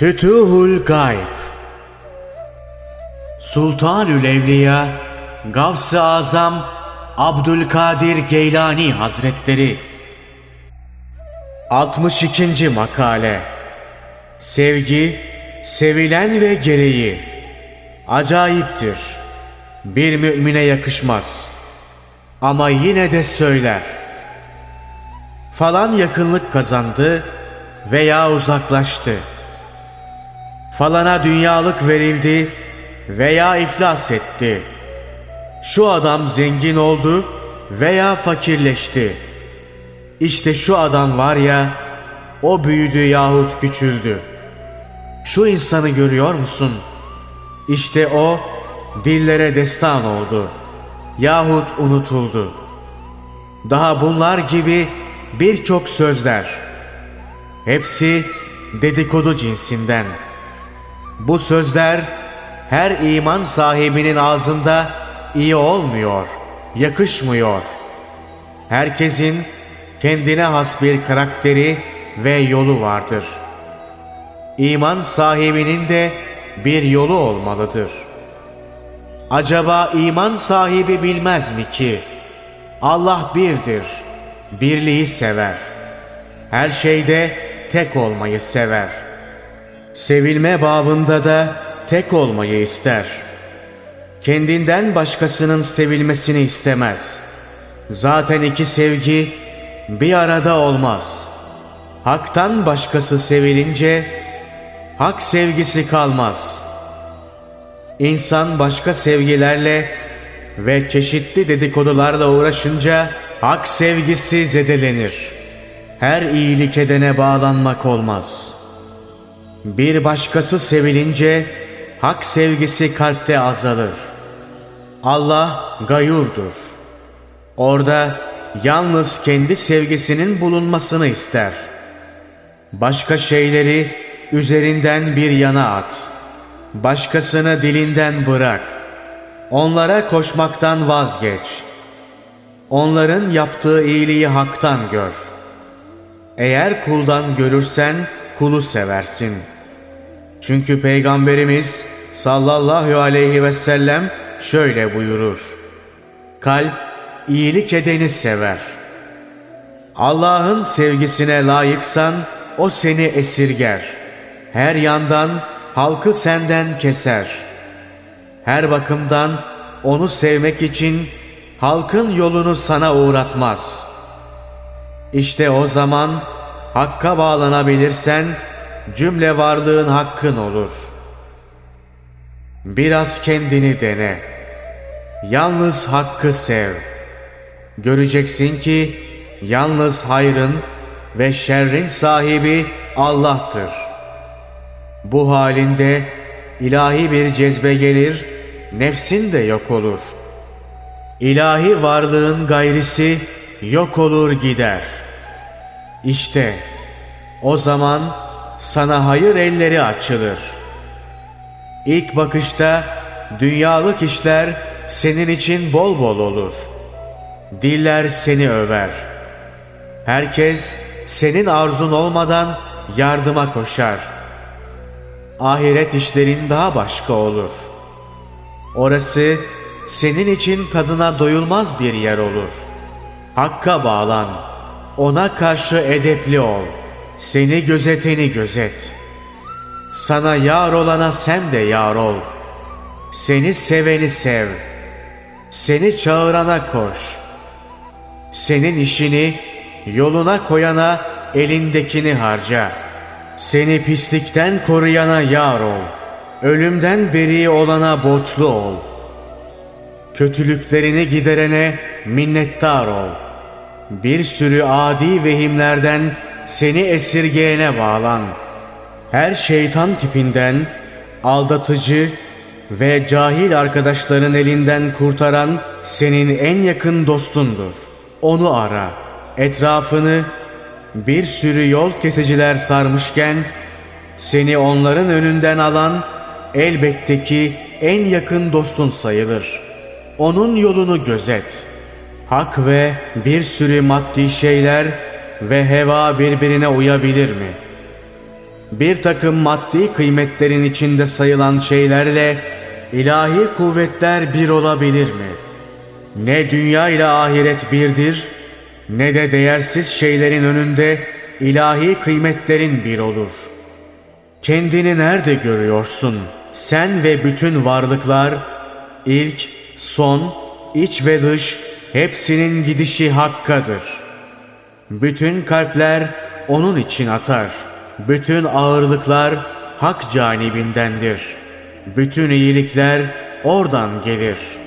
Fütuhul Gayb Sultanül Evliya Gavs-ı Azam Abdülkadir Geylani Hazretleri 62. Makale Sevgi, sevilen ve gereği Acayiptir. Bir mümine yakışmaz. Ama yine de söyler. Falan yakınlık kazandı veya uzaklaştı. Falana dünyalık verildi veya iflas etti. Şu adam zengin oldu veya fakirleşti. İşte şu adam var ya, o büyüdü yahut küçüldü. Şu insanı görüyor musun? İşte o dillere destan oldu yahut unutuldu. Daha bunlar gibi birçok sözler. Hepsi dedikodu cinsinden. Bu sözler her iman sahibinin ağzında iyi olmuyor, yakışmıyor. Herkesin kendine has bir karakteri ve yolu vardır. İman sahibinin de bir yolu olmalıdır. Acaba iman sahibi bilmez mi ki Allah birdir, birliği sever. Her şeyde tek olmayı sever. Sevilme babında da tek olmayı ister. Kendinden başkasının sevilmesini istemez. Zaten iki sevgi bir arada olmaz. Hak'tan başkası sevilince hak sevgisi kalmaz. İnsan başka sevgilerle ve çeşitli dedikodularla uğraşınca hak sevgisi zedelenir. Her iyilik edene bağlanmak olmaz. Bir başkası sevilince hak sevgisi kalpte azalır. Allah gayurdur. Orada yalnız kendi sevgisinin bulunmasını ister. Başka şeyleri üzerinden bir yana at. Başkasını dilinden bırak. Onlara koşmaktan vazgeç. Onların yaptığı iyiliği haktan gör. Eğer kuldan görürsen kulu seversin. Çünkü Peygamberimiz sallallahu aleyhi ve sellem şöyle buyurur. Kalp iyilik edeni sever. Allah'ın sevgisine layıksan o seni esirger. Her yandan halkı senden keser. Her bakımdan onu sevmek için halkın yolunu sana uğratmaz. İşte o zaman hakka bağlanabilirsen cümle varlığın hakkın olur. Biraz kendini dene. Yalnız hakkı sev. Göreceksin ki yalnız hayrın ve şerrin sahibi Allah'tır. Bu halinde ilahi bir cezbe gelir, nefsin de yok olur. İlahi varlığın gayrisi yok olur gider. İşte o zaman sana hayır elleri açılır. İlk bakışta dünyalık işler senin için bol bol olur. Diller seni över. Herkes senin arzun olmadan yardıma koşar. Ahiret işlerin daha başka olur. Orası senin için tadına doyulmaz bir yer olur. Hakka bağlan, ona karşı edepli ol, seni gözeteni gözet. Sana yar olana sen de yar ol. Seni seveni sev. Seni çağırana koş. Senin işini yoluna koyana elindekini harca. Seni pislikten koruyana yar ol. Ölümden beri olana borçlu ol. Kötülüklerini giderene minnettar ol. Bir sürü adi vehimlerden seni esirgeyene bağlan. Her şeytan tipinden aldatıcı ve cahil arkadaşların elinden kurtaran senin en yakın dostundur. Onu ara. Etrafını bir sürü yol kesiciler sarmışken seni onların önünden alan elbette ki en yakın dostun sayılır. Onun yolunu gözet. Hak ve bir sürü maddi şeyler ve heva birbirine uyabilir mi? Bir takım maddi kıymetlerin içinde sayılan şeylerle ilahi kuvvetler bir olabilir mi? Ne dünya ile ahiret birdir, ne de değersiz şeylerin önünde ilahi kıymetlerin bir olur. Kendini nerede görüyorsun? Sen ve bütün varlıklar, ilk, son, iç ve dış, hepsinin gidişi Hakk'adır. Bütün kalpler onun için atar. Bütün ağırlıklar Hak canibindendir. Bütün iyilikler oradan gelir.''